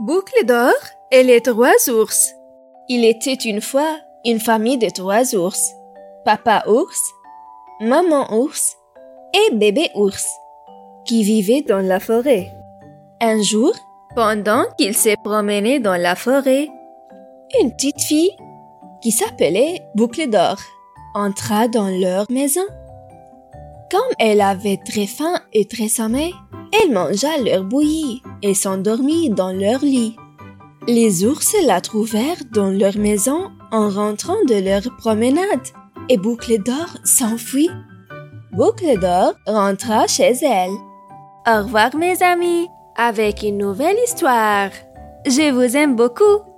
Boucle d'or et les trois ours. Il était une fois une famille de trois ours. Papa ours, maman ours et bébé ours qui vivaient dans la forêt. Un jour, pendant qu'ils se promenaient dans la forêt, une petite fille qui s'appelait Boucle d'or entra dans leur maison. Comme elle avait très faim et très sommeil, elle mangea leur bouillie et s'endormit dans leur lit. Les ours la trouvèrent dans leur maison en rentrant de leur promenade et Boucle d'Or s'enfuit. Boucle d'Or rentra chez elle. Au revoir mes amis, avec une nouvelle histoire. Je vous aime beaucoup.